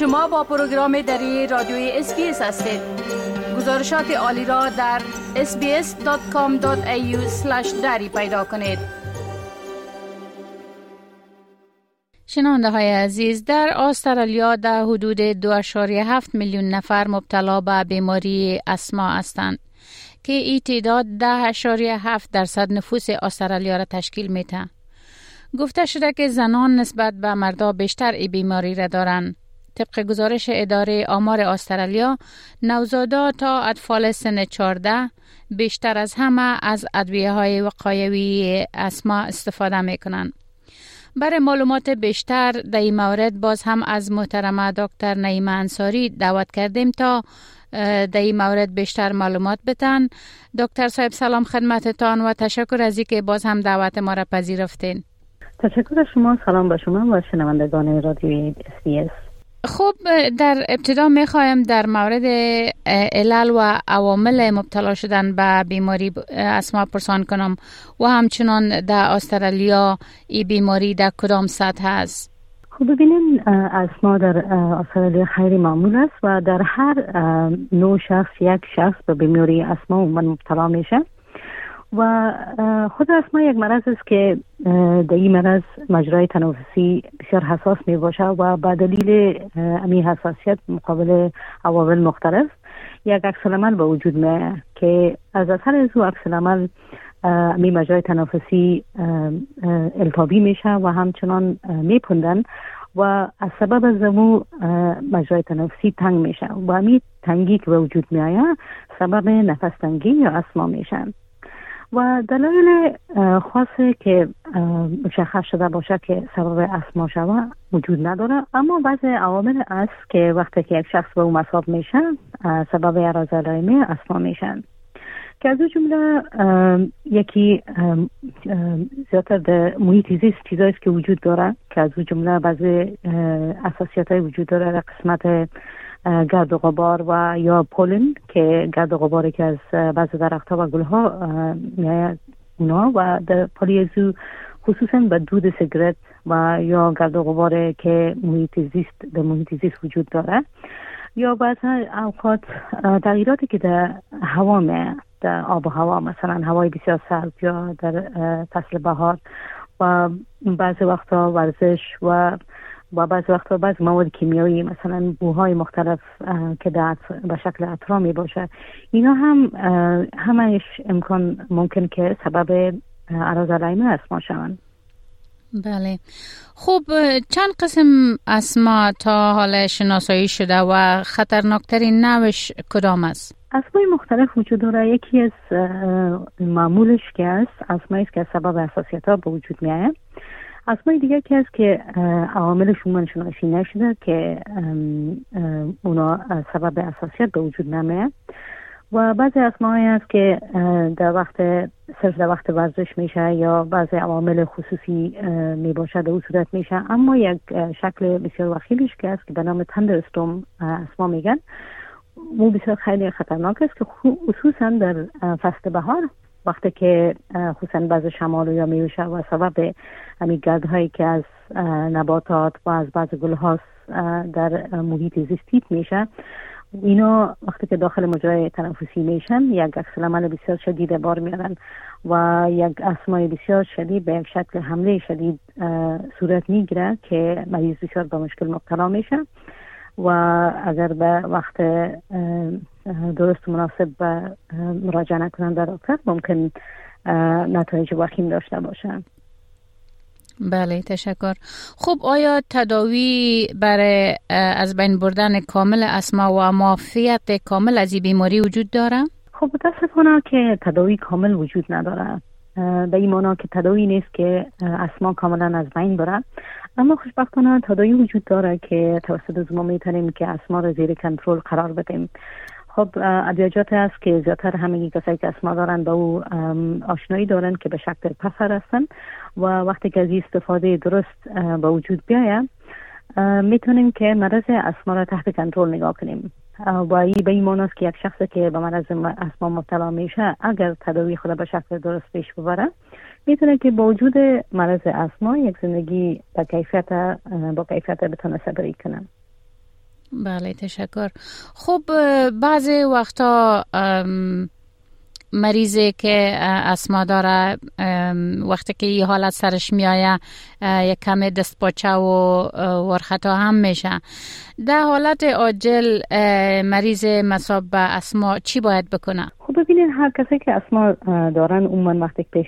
شما با پروگرام دری رادیوی SBS هستید گزارشات عالی را در sbs.com.au دری پیدا کنید شنونده های عزیز در استرالیا در حدود 2.7 میلیون نفر مبتلا به بیماری asthma هستند که ای تعداد 10.7 درصد نفوس استرالیا را تشکیل میده. گفته شده که زنان نسبت به مردا بیشتر ای بیماری را دارند. طبق گزارش اداره آمار استرالیا نوزادا تا اطفال سن 14 بیشتر از همه از ادویه های وقایوی اسما استفاده می کنند. برای معلومات بیشتر در این مورد باز هم از محترمه دکتر نعیمه انصاری دعوت کردیم تا در این مورد بیشتر معلومات بتن دکتر صاحب سلام خدمتتان و تشکر از اینکه باز هم دعوت ما را پذیرفتین. تشکر شما. سلام با شما و شنوندگان رادیوی اس خب در ابتدا می‌خوایم در مورد علل و عوامل مبتلا شدن به بیماری اسما پرسان کنم. و همچنان در استرالیا این بیماری در کدام سطح است؟ خب ببینیم اسما در استرالیا خیلی معمول است و در هر نوع شخص یک شخص به بیماری اسما مبتلا میشه. و خود اسما یک مرض است که در این مرض مجرای تنفسی بسیار حساس می باشه و به دلیل امی حساسیت مقابل عوامل مختلف یک عکس العمل به وجود می که از اثر از او عکس العمل امی مجرای تنفسی التابی میشه و همچنان میپندن و از سبب از امو مجرای تنفسی تنگ میشه و امی تنگی که به وجود می سبب نفس تنگی یا اسما میشن و دلایل خاصی که مشخص شده باشه که سبب اسما شوه وجود نداره. اما بعض عوامل است که وقتی که یک شخص به اون مصاب میشه سبب عرض علائمی اسما میشن که از جمله یکی زیادتر در محیط زیست چیزایی که وجود داره که از جمله بعضی اساسیت های وجود داره در قسمت گرد و غبار و یا پولن که گرد و غباری که از بعض درخت ها و گل ها میآید اونا و در پالیزو خصوصا به دود سیگرت و یا گرد و غبار که محیط زیست در محیط زیست وجود داره. یا بعضا اوقات تغییراتی که در هوا می در آب و هوا مثلا هوای بسیار سرد یا در فصل بهار و بعضی وقتا ورزش و و بعض وقتا بعض مواد کیمیایی مثلا بوهای مختلف که در به شکل اطرا می باشه اینا هم همش امکان ممکن که سبب عرض علائم اسما شوند. بله. خوب چند قسم اسما تا حال شناسایی شده و خطرناکترین نوش کدام است؟ اسمای مختلف وجود داره یکی از معمولش که است اسمایی است که سبب اساسیت ها به وجود میاد اسمای دیگه که هست که عواملشون منشناسی نشده که اونا سبب اساسیت به وجود نمیه و بعضی اسمایی هست که در وقت صرف در وقت ورزش میشه یا بعضی عوامل خصوصی می باشد او صورت میشه. اما یک شکل بسیار وخیلیش که هست که به نام تندرستوم اسما میگن. او بسیار خیلی خطرناک است که خصوصا در فصل بهار وقتی که خصوصا بعض شمال یا میوشه و سبب همین هایی که از نباتات و از بعض گل در محیط زیستیت میشه اینا وقتی که داخل مجرای تنفسی میشن یک عکس عمل بسیار شدید بار میارن و یک اسمای بسیار شدید به یک شکل حمله شدید صورت می‌گیره که مریض بسیار با مشکل مبتلا میشه و اگر به وقت درست مناسب به مراجعه نکنن در ممکن نتایج وخیم داشته باشن بله تشکر. خب آیا تداوی برای از بین بردن کامل اسما و معافیت کامل از این بیماری وجود داره؟ خب متاسفانه که تداوی کامل وجود نداره. به این مانا که تداوی نیست که اسما کاملا از بین بره. اما خوشبختانه تداوی وجود داره که توسط از ما می‌تونیم که اسما رو زیر کنترل قرار بدیم. خب ادویجات هست که زیادتر همه کسایی که اسما دارن به او آشنایی دارن که به شکل پسر هستن و وقتی که از استفاده درست به وجود بیاید می‌تونیم که مرض اسما را تحت کنترل نگاه کنیم. و این به این است که یک شخص که به مرض اسما مبتلا میشه اگر تداوی خود به شکل درست پیش ببره می‌تونه که با وجود مرض اسما یک زندگی با کیفیت با کیفیت بتونه سپری کنه. بله تشکر. خب بعضی وقتا مریضی که asthma داره وقتی که این حالت سرش میایه یک کم دست پاچه و ورخطا هم میشه. در حالت عاجل مریض مصاب به asthma چی باید بکنه؟ خب ببینید هر کسی که asthma دارن من وقتی پیش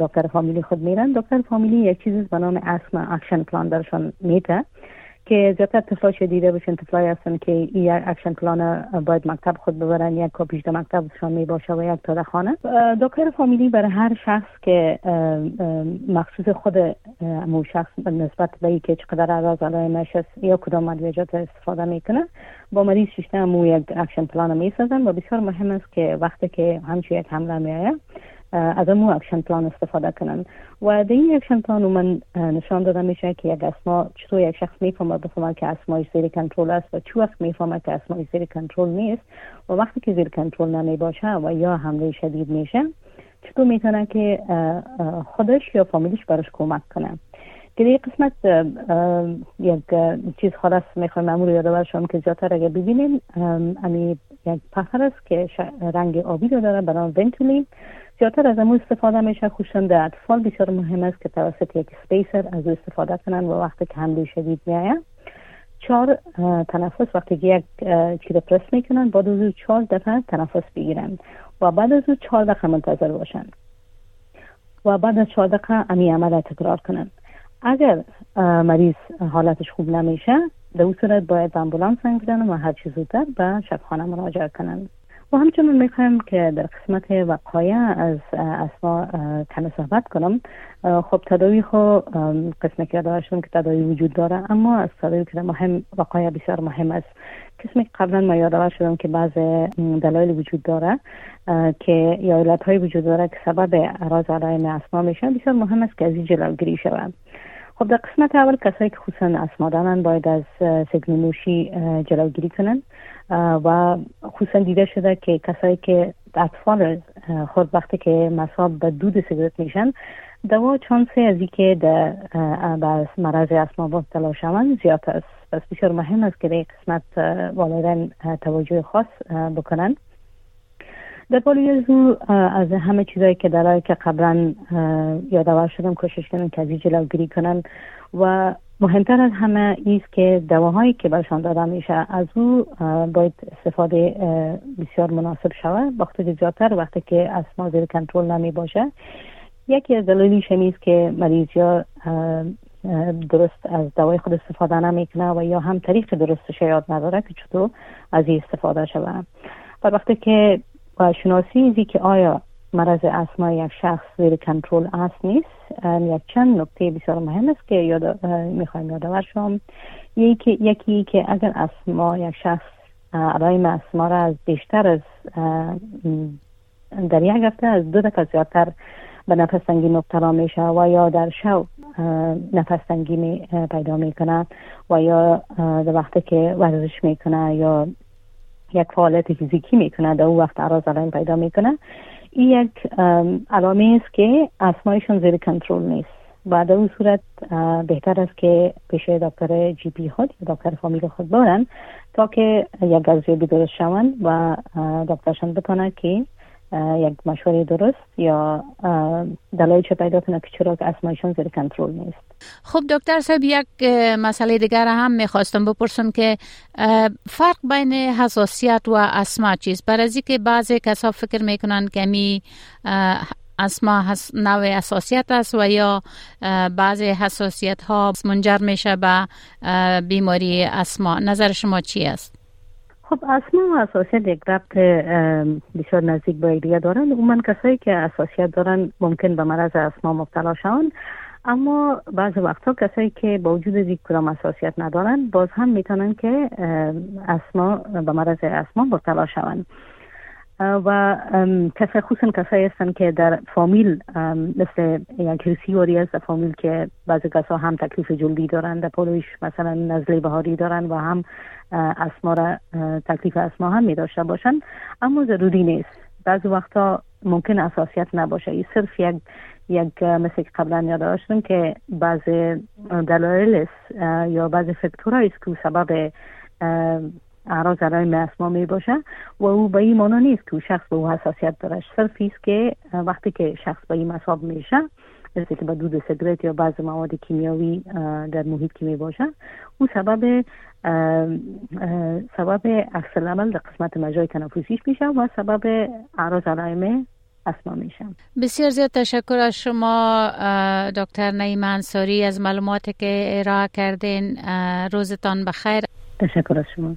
دکتر فامیلی خود میرن دکتر فامیلی یک چیزی به نام asthma action plan درشان میده. که زیادتر طفلاش دیده باشن طفلای هستن که یک action plan باید مکتب خود ببرن یک کپیش در مکتبشان می باشه و یک تا خانه. دکتر فامیلی برای هر شخص که مخصوص خود امو شخص نسبت به که چقدر اعراض علائمش است یا کدام ادویجات استفاده می‌کنه با مریض شیشته امو یک action plan می‌سازن. و بسیار مهم است که وقتی که همچون یک حمله میایه از امو action plan استفاده کنن. و در این action plan من نشان داده میشه که یک asthma چطور یک شخص می‌فهمه بفهمه که asthma ی زیر کنترل است و چی وقت می‌فهمه که asthma ی زیر کنترل نیست و وقتی که زیر کنترل نمی باشه و یا حمله شدید میشه چطور می‌تونه که خودش یا فامیلش براش کمک کنه. که این قسمت یک چیز خلاص می‌خوایم معمول یادآور شما که زیادتر اگر ببینیم امی یک پخر است که رنگ آبی داره برای ونتولین زیادتر از امو استفاده میشه در اطفال. بسیار مهم است که توسط یک سپیسر از او استفاده کنن و وقتی که حمله شدید میایه چهار تنفس. وقتی که یک چیز پرس می‌کنن بعد از او چهار دفعه تنفس بگیرن و بعد از او چهار دقیقه منتظر باشن و بعد از چهار دقیقه امی عمل تکرار کنن اگر مریض حالتش خوب نمیشه در اون صورت باید به امبولانس زنگ و هر چیز زودتر به شبخانه مراجعه کنن و همچنین می‌خوایم که در قسمت وقایع از اسما کمی صحبت کنم. خب تداوی خو قسم که داشتم که تداوی وجود داره اما از تداوی که مهم وقایع بسیار مهم است. قسمی که قبلا ما یادآور شدم که بعض دلایل وجود داره که یا علت وجود داره که سبب اعراض علائم اسما میشه بسیار مهم است که از این جلوگیری شود خب در قسمت اول کسایی که خصوصا اسما دارن باید از نوشی جلوگیری کنن. و خصوصا دیده شده که کسایی که اطفال خود وقتی که مصاب به دود سیگرت میشن دوا چانسی از که در مرض اسما مبتلا شوند زیاد است. پس بسیار مهم است که در قسمت والدین توجه خاص بکنن. در بالای از از همه چیزایی که درایی که قبلا یادآور شدم کوشش کنن که از جلوگیری کنن و مهمتر از همه ایست که دواهایی که برشان داده میشه از او باید استفاده بسیار مناسب شود. وقتی زیادتر وقتی که اسما زیر کنترل نمی باشه. یکی از دلایلش است که مریض یا درست از دوای خود استفاده نمی‌کنه و یا هم طریق درستش یاد نداره که چطور از این استفاده شود. و وقتی که شناسی ایزی که آیا مرض اسما یک شخص زیر کنترل است نیست؟ یک چند نکته بسیار مهم است که یاد می‌خوایم یادآور شم یکی یکی که اگر اسما یک شخص علائم اسما را از بیشتر از در یک هفته از دو دقیقه زیادتر به نفس تنگی مبتلا میشه و یا در شو نفس تنگی می پیدا می‌کنه و یا در وقتی که ورزش می‌کنه یا یک فعالیت فیزیکی می‌کنه در اون وقت عراض علائم پیدا می‌کنه. این یک علامه است که اسمایشون زیر کنترل نیست و در اون صورت بهتر است که پیش دکتر جی پی خود یا دکتر فامیل خود برن تا که یک ارزیابی درست شوند و دکترشان بتونه که یک مشوره درست یا چه پیدا کنه که چرا که اسمایشون زیر کنترل نیست؟ خب دکتر صاحب یک مسئله دیگر هم می‌خواستم بپرسم که فرق بین حساسیت و اسما چیست؟ بر از که بعضی کسا فکر می‌کنن که می اسما نوع حساسیت است و یا بعضی حساسیت ها منجر میشه به بیماری اسما نظر شما چی است؟ خب اسما و اساسیت یک ربط بسیار نزدیک با دیگه دارن. من کسایی که اساسیت دارن ممکن به مرض اسما مبتلا شوند. اما بعض وقتها کسایی که با وجود از کدام اساسیت ندارن باز هم می‌تونن که اسما به مرض اسما مبتلا شوند. و کسای خصوصا کسایی هستن که در فامیل مثل یک هرسیوری است در فامیل که بعضی کسا هم تکلیف جلدی دارن در پولویش مثلا نزله بهاری دارن و هم اسما را تکلیف اسما هم می داشته باشن. اما ضروری نیست. بعضی وقتا ممکن اساسیت نباشه. این صرف یک یک مثل که قبلا یاد داشتم که بعض دلایل یا بعض فکتورهایی است که سبب اعراض علائم اسما می باشه و او به این مانا نیست که شخص به او حساسیت داره صرف است که وقتی که شخص به این مصاب میشه مثل که به دود سیگرت یا بعض مواد کیمیاوی در محیط که می باشه او سبب سبب عکس عمل در قسمت مجای تنفسیش میشه و سبب اعراض علائم اسما میشم بسیار زیاد تشکر از شما دکتر نعیم انصاری از معلوماتی که ارائه کردین روزتان بخیر. تشکر از شما.